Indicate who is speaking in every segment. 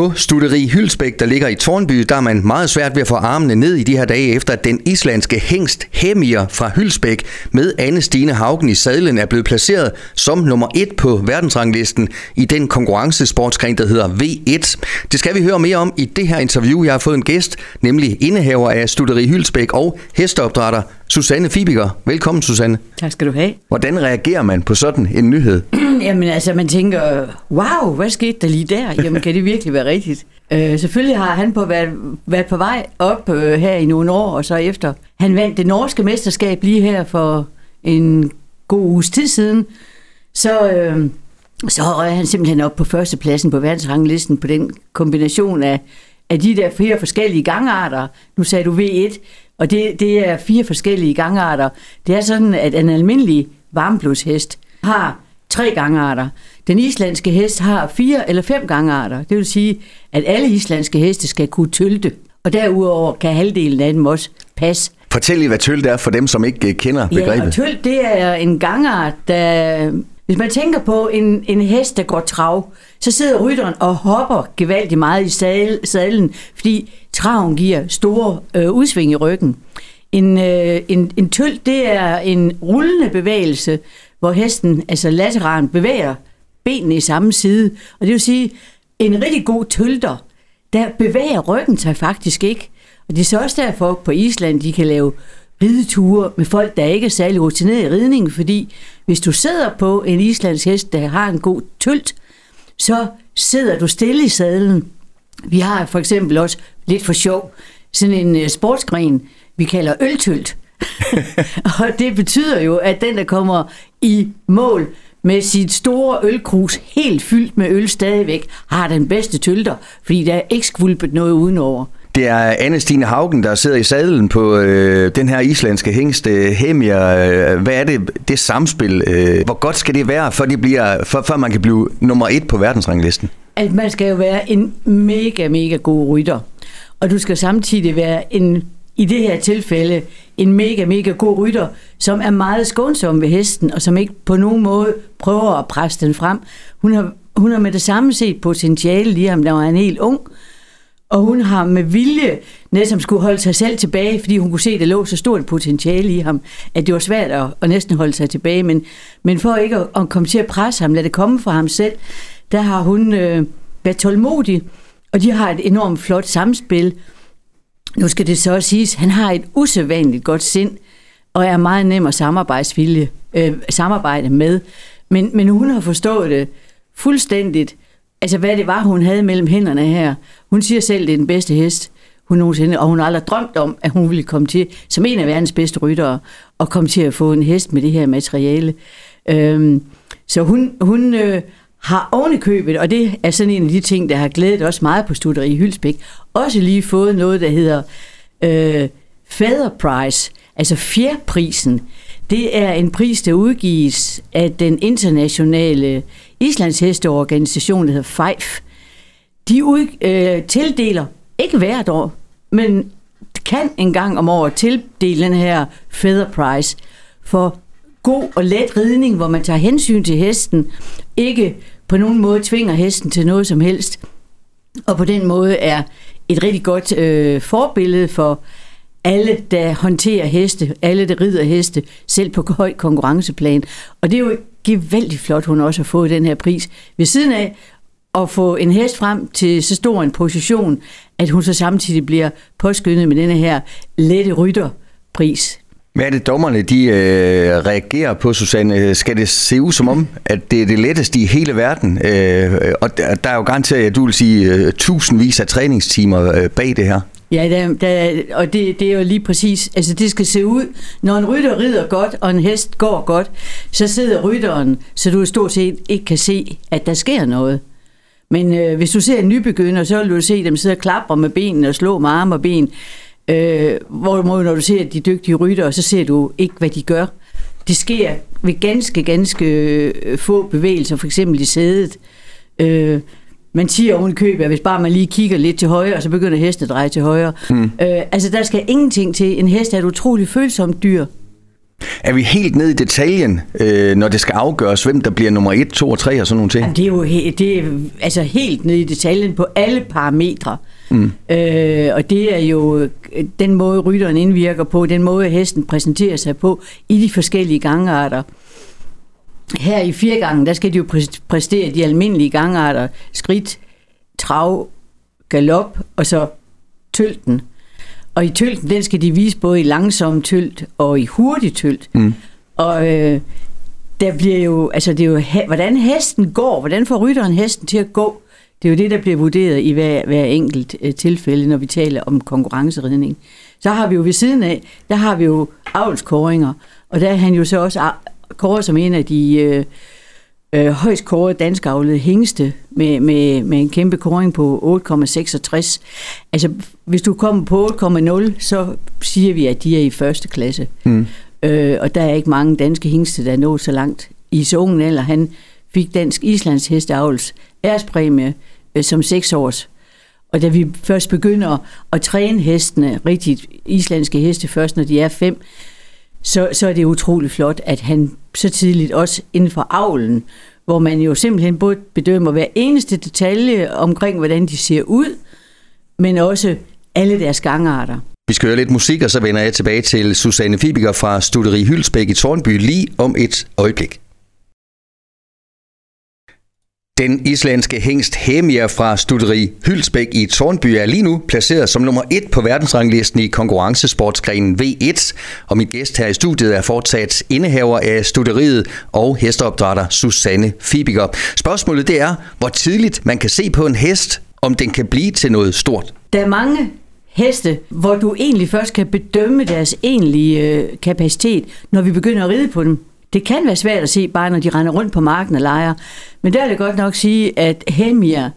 Speaker 1: På studeri Hylsbæk, der ligger i Tornby, der er man meget svært ved at få armene ned i de her dage, efter at den islandske hængst Hemir fra Hylsbæk med Anne Stine Haugen i sadlen er blevet placeret som nummer et på verdensranglisten i den konkurrencesportsgren, der hedder V1. Det skal vi høre mere om i det her interview. Jeg har fået en gæst, nemlig indehaver af studeri Hylsbæk og hesteopdrætter Susanne Fibiger. Velkommen, Susanne.
Speaker 2: Tak skal du have.
Speaker 1: Hvordan reagerer man på sådan en nyhed?
Speaker 2: Jamen altså, man tænker, wow, hvad skete der lige der? Jamen, kan det virkelig være rigtigt? Øh, selvfølgelig har han på været, været på vej op øh, her i nogle år, og så efter. Han vandt det norske mesterskab lige her for en god uges tid siden. Så, øh, så røg han simpelthen op på førstepladsen på verdensranglisten på den kombination af, af de der fire forskellige gangarter. Nu sagde du V1, og det, det er fire forskellige gangarter. Det er sådan, at en almindelig varmblodshest har tre gangarter. Den islandske hest har fire eller fem gangarter. Det vil sige, at alle islandske heste skal kunne tylte. Og derudover kan halvdelen af dem også passe.
Speaker 1: Fortæl lige, hvad tylt er for dem, som ikke øh, kender begrebet.
Speaker 2: Ja, og tylt, det er en gangart, der... Hvis man tænker på en, en hest, der går trav, så sidder rytteren og hopper gevaldigt meget i sadlen, fordi traven giver store øh, udsving i ryggen. En, øh, en, en tøl, det er en rullende bevægelse, hvor hesten, altså lateralen, bevæger benene i samme side. Og det vil sige, en rigtig god tølter, der bevæger ryggen sig faktisk ikke. Og det er så også derfor på Island, de kan lave rideture med folk, der ikke er særlig rutineret i ridning, fordi hvis du sidder på en islandsk hest, der har en god tylt, så sidder du stille i sadlen. Vi har for eksempel også lidt for sjov sådan en øh, sportsgren, vi kalder øltylt. og det betyder jo, at den, der kommer i mål med sit store ølkrus helt fyldt med øl stadigvæk, har den bedste tølter, fordi der er ikke skvulpet noget udenover.
Speaker 1: Det er Anne Stine Haugen, der sidder i sadlen på øh, den her islandske hængst øh, Hemir. Øh, hvad er det, det samspil? Øh, hvor godt skal det være, for, de bliver, for, for man kan blive nummer et på verdensranglisten?
Speaker 2: At man skal jo være en mega, mega god rytter. Og du skal samtidig være en i det her tilfælde en mega, mega god rytter, som er meget skånsom ved hesten, og som ikke på nogen måde prøver at presse den frem. Hun har, hun har med det samme set potentiale lige ham, der var en helt ung, og hun har med vilje næsten skulle holde sig selv tilbage, fordi hun kunne se, at der lå så stort potentiale i ham, at det var svært at, at næsten holde sig tilbage. Men, men for ikke at, at komme til at presse ham, lade det komme fra ham selv, der har hun øh, været tålmodig, og de har et enormt flot samspil. Nu skal det så siges, han har et usædvanligt godt sind, og er meget nem at samarbejdsvilje, øh, samarbejde med. Men, men hun har forstået det fuldstændigt, altså hvad det var, hun havde mellem hænderne her. Hun siger selv, det er den bedste hest, hun nogensinde, og hun har aldrig drømt om, at hun ville komme til, som en af verdens bedste ryttere, og komme til at få en hest med det her materiale. Øhm, så hun, hun øh, har ovenikøbet, og det er sådan en af de ting, der har glædet os meget på studeri i Hylsbæk, også lige fået noget, der hedder øh, Feather Prize, altså fjerprisen. Det er en pris, der udgives af den internationale Islands hesteorganisation, der hedder FIFE. De ud, øh, tildeler, ikke hvert år, men kan en gang om året tildele den her Feather Prize for god og let ridning, hvor man tager hensyn til hesten, ikke på nogen måde tvinger hesten til noget som helst, og på den måde er et rigtig godt øh, forbillede for alle, der håndterer heste, alle, der rider heste, selv på høj konkurrenceplan. Og det er jo gevaldigt flot, hun også har fået den her pris. Ved siden af at få en hest frem til så stor en position, at hun så samtidig bliver påskyndet med denne her lette rytterpris.
Speaker 1: Hvad er det, dommerne de, øh, reagerer på, Susanne? Skal det se ud som om, at det er det letteste i hele verden? Øh, og der, er jo garanteret, at du vil sige, øh, tusindvis af træningstimer øh, bag det her.
Speaker 2: Ja, der, der, og det, det er jo lige præcis, altså det skal se ud, når en rytter rider godt, og en hest går godt, så sidder rytteren, så du stort set ikke kan se, at der sker noget. Men øh, hvis du ser en nybegynder, så vil du se dem sidde og klapper med benene og slå med arme og ben. Øh, hvorimod når du ser de dygtige ryttere, så ser du ikke, hvad de gør. Det sker ved ganske, ganske øh, få bevægelser, for eksempel i sædet. Øh, man siger oven køb, at hvis bare man lige kigger lidt til højre, så begynder hesten at dreje til højre. Mm. Øh, altså, der skal ingenting til. En hest er et utroligt følsomt dyr.
Speaker 1: Er vi helt ned i detaljen, øh, når det skal afgøres, hvem der bliver nummer 1, 2 og 3 og sådan nogle ting?
Speaker 2: Jamen, det er jo he- det er, altså helt ned i detaljen på alle parametre. Mm. Øh, og det er jo øh, den måde, rytteren indvirker på, den måde, hesten præsenterer sig på i de forskellige gangarter. Her i fire gange, der skal de jo præ- præstere de almindelige gangarter. Skridt, trav, galop og så tølten. Og i tølten, den skal de vise både i langsom tylt og i hurtig tylt. Mm. Og øh, der bliver jo, altså det er jo, he- hvordan hesten går, hvordan får rytteren hesten til at gå, det er jo det, der bliver vurderet i hver, hver enkelt øh, tilfælde, når vi taler om konkurrenceridning. Så har vi jo ved siden af, der har vi jo avlskåringer, og der er han jo så også kåret som en af de øh, øh, højst kårede danskavlede hængste med, med, med en kæmpe kåring på 8,66. Altså, hvis du kommer på 8,0, så siger vi, at de er i første klasse. Mm. Øh, og der er ikke mange danske hængste, der er nået så langt. I så ungen alder, han fik Dansk Islands Hesteavls ærespræmie øh, som 6 års. Og da vi først begynder at træne hestene, rigtigt islandske heste først, når de er fem, så, så er det utrolig flot, at han så tidligt også inden for avlen, hvor man jo simpelthen både bedømmer hver eneste detalje omkring, hvordan de ser ud, men også alle deres gangarter.
Speaker 1: Vi skal høre lidt musik, og så vender jeg tilbage til Susanne Fibiger fra Studeri Hylsbæk i Tornby lige om et øjeblik. Den islandske hængst Hemia fra Studeri Hylsbæk i Tornby er lige nu placeret som nummer et på verdensranglisten i konkurrencesportsgrenen V1. Og mit gæst her i studiet er fortsat indehaver af studeriet og hesteopdrætter Susanne Fibiger. Spørgsmålet det er, hvor tidligt man kan se på en hest, om den kan blive til noget stort.
Speaker 2: Der er mange heste, hvor du egentlig først kan bedømme deres egentlige øh, kapacitet, når vi begynder at ride på dem. Det kan være svært at se, bare når de render rundt på marken og leger. Men der vil jeg godt nok sige, at Hemir,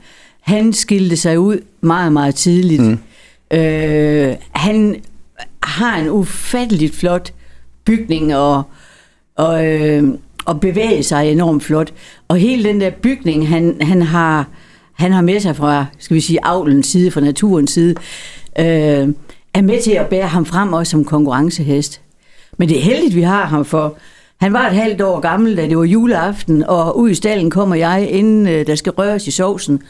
Speaker 2: han skilte sig ud meget, meget tidligt. Mm. Øh, han har en ufatteligt flot bygning og, og, øh, og bevæger sig enormt flot. Og hele den der bygning, han, han har han har med sig fra, skal vi sige, avlens side, fra naturens side, øh, er med til at bære ham frem også som konkurrencehest. Men det er heldigt, vi har ham for. Han var et halvt år gammel, da det var juleaften, og ud i stallen kommer jeg, inden øh, der skal røres i sovsen.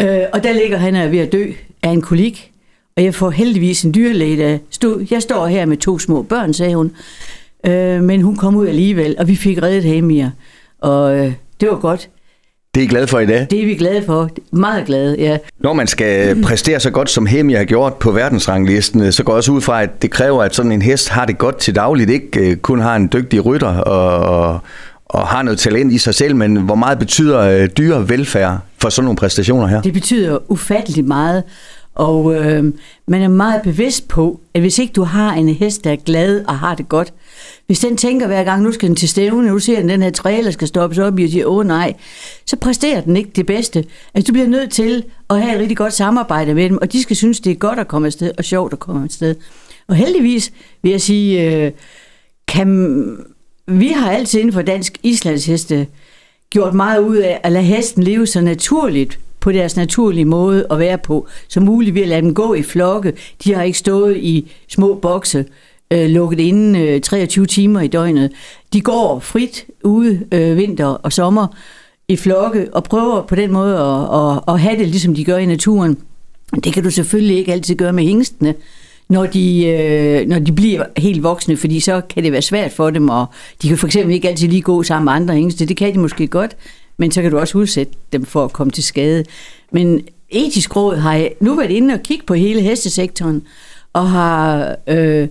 Speaker 2: Øh, og der ligger han er ved at dø af en kolik. Og jeg får heldigvis en dyrlæge, der stod, jeg står her med to små børn, sagde hun. Øh, men hun kom ud alligevel, og vi fik reddet Hamir. Og øh, det var godt.
Speaker 1: Det er I glade for i dag?
Speaker 2: Det er vi glade for. Meget glade, ja.
Speaker 1: Når man skal præstere så godt, som Hemi har gjort på verdensranglisten, så går jeg også ud fra, at det kræver, at sådan en hest har det godt til dagligt. Ikke øh, kun har en dygtig rytter og, og, og har noget talent i sig selv, men hvor meget betyder øh, dyre velfærd for sådan nogle præstationer her?
Speaker 2: Det betyder ufatteligt meget. Og øh, man er meget bevidst på, at hvis ikke du har en hest, der er glad og har det godt, hvis den tænker hver gang, nu skal den til stævne, nu ser den, den her trailer skal stoppes op i og siger, åh nej, så præsterer den ikke det bedste. Altså du bliver nødt til at have et rigtig godt samarbejde med dem, og de skal synes, det er godt at komme afsted og sjovt at komme afsted. Og heldigvis vil jeg sige, øh, kan, vi har altid inden for dansk islandsheste gjort meget ud af at lade hesten leve så naturligt på deres naturlige måde at være på, som muligt ved at lade dem gå i flokke. De har ikke stået i små bokse, øh, lukket inde øh, 23 timer i døgnet. De går frit ude øh, vinter og sommer i flokke og prøver på den måde at, at, at have det, ligesom de gør i naturen. Det kan du selvfølgelig ikke altid gøre med hængstene, når de, øh, når de bliver helt voksne, fordi så kan det være svært for dem, og de kan for eksempel ikke altid lige gå sammen med andre hængste. Det kan de måske godt, men så kan du også udsætte dem for at komme til skade. Men etisk råd har jeg nu været inde og kigge på hele hestesektoren, og har øh,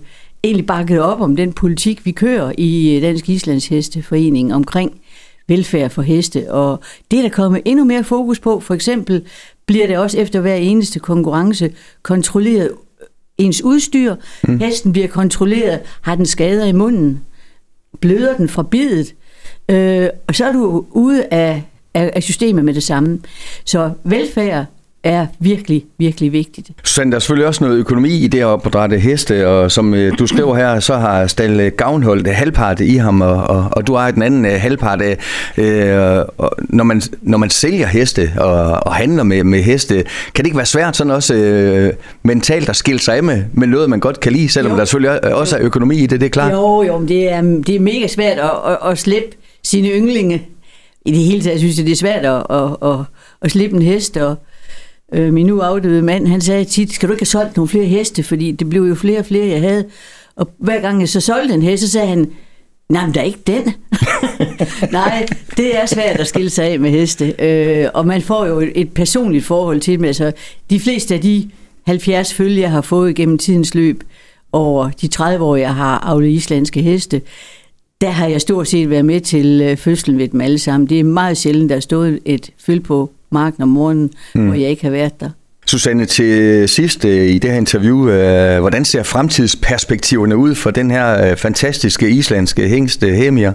Speaker 2: egentlig bakket op om den politik, vi kører i Dansk Islands Hesteforening omkring velfærd for heste. Og det er der kommet endnu mere fokus på. For eksempel bliver det også efter hver eneste konkurrence kontrolleret ens udstyr. Mm. Hesten bliver kontrolleret. Har den skader i munden? Bløder den fra bidet? Øh, og så er du ude af, af, af systemet med det samme. Så velfærd er virkelig, virkelig vigtigt.
Speaker 1: Så der er selvfølgelig også noget økonomi i det at opdrætte heste, og som øh, du skriver her, så har Stalle Gavnholdt halvpart i ham, og, og, og du har den anden øh, halvpart. Øh, når, man, når man sælger heste og, og handler med, med heste, kan det ikke være svært sådan også øh, mentalt at skille sig af med, med noget, man godt kan lide, selvom jo. der selvfølgelig også er økonomi i det, det er klart?
Speaker 2: Jo, jo, men det er, det er mega svært at, at, at slippe sine ynglinge. I det hele taget synes jeg, det er svært at, at, at, at slippe en hest, og Øh, min nu afdøde mand, han sagde tit, skal du ikke have solgt nogle flere heste, fordi det blev jo flere og flere, jeg havde. Og hver gang jeg så solgte en hest, så sagde han, nej, men der er ikke den. nej, det er svært at skille sig af med heste. Øh, og man får jo et personligt forhold til dem. Altså, de fleste af de 70 følge, jeg har fået gennem tidens løb, over de 30 år, jeg har aflet islandske heste, der har jeg stort set været med til øh, fødslen ved dem alle sammen. Det er meget sjældent, der er stået et følge på marken om morgenen, mm. hvor jeg ikke har været der.
Speaker 1: Susanne, til sidst øh, i det her interview, øh, hvordan ser fremtidsperspektiverne ud for den her øh, fantastiske islandske hængste Hemir?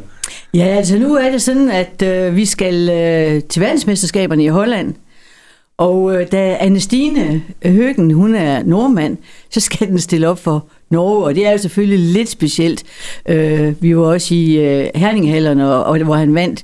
Speaker 2: Ja, altså nu er det sådan, at vi skal til verdensmesterskaberne i Holland, og da Anne-Stine Høgen, hun er nordmand, så skal den stille op for Norge, og det er jo selvfølgelig lidt specielt. vi var også i Herningehallerne, og, hvor han vandt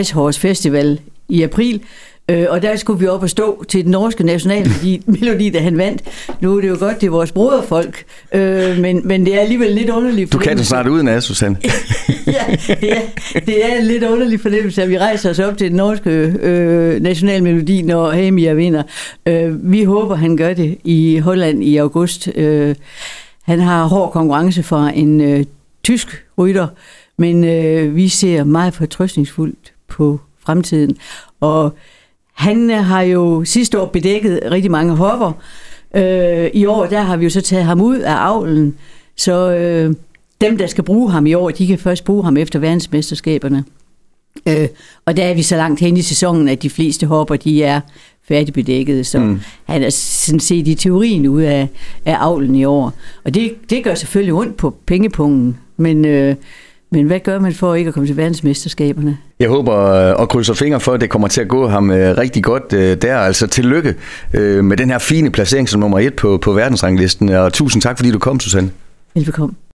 Speaker 2: Ice Horse Festival i april, øh, og der skulle vi op og stå til den norske nationalmelodi, da han vandt. Nu er det jo godt, det er vores broderfolk, øh, men, men det er alligevel lidt underligt.
Speaker 1: Du kan det snart uden af, Susanne.
Speaker 2: ja, det er, det er en lidt underlig fornemmelse, at vi rejser os op til den norske øh, nationalmelodi, når Hamia vinder. Øh, vi håber, han gør det i Holland i august. Øh, han har hård konkurrence fra en øh, tysk rytter, men øh, vi ser meget fortrøstningsfuldt på fremtiden. Og han har jo sidste år bedækket rigtig mange hopper. Øh, I år der har vi jo så taget ham ud af avlen, så øh, dem, der skal bruge ham i år, de kan først bruge ham efter verdensmesterskaberne. Øh, og der er vi så langt hen i sæsonen, at de fleste hopper, de er færdigbedækket, så mm. han er sådan set i teorien ud af, af avlen i år. Og det, det gør selvfølgelig ondt på pengepungen, men øh, men hvad gør man for ikke at komme til verdensmesterskaberne?
Speaker 1: Jeg håber øh, og krydser fingre for, at det kommer til at gå ham øh, rigtig godt øh, der. Altså tillykke med den her fine placering som nummer et på, på verdensranglisten. Og tusind tak, fordi du kom, Susanne.
Speaker 2: Velbekomme.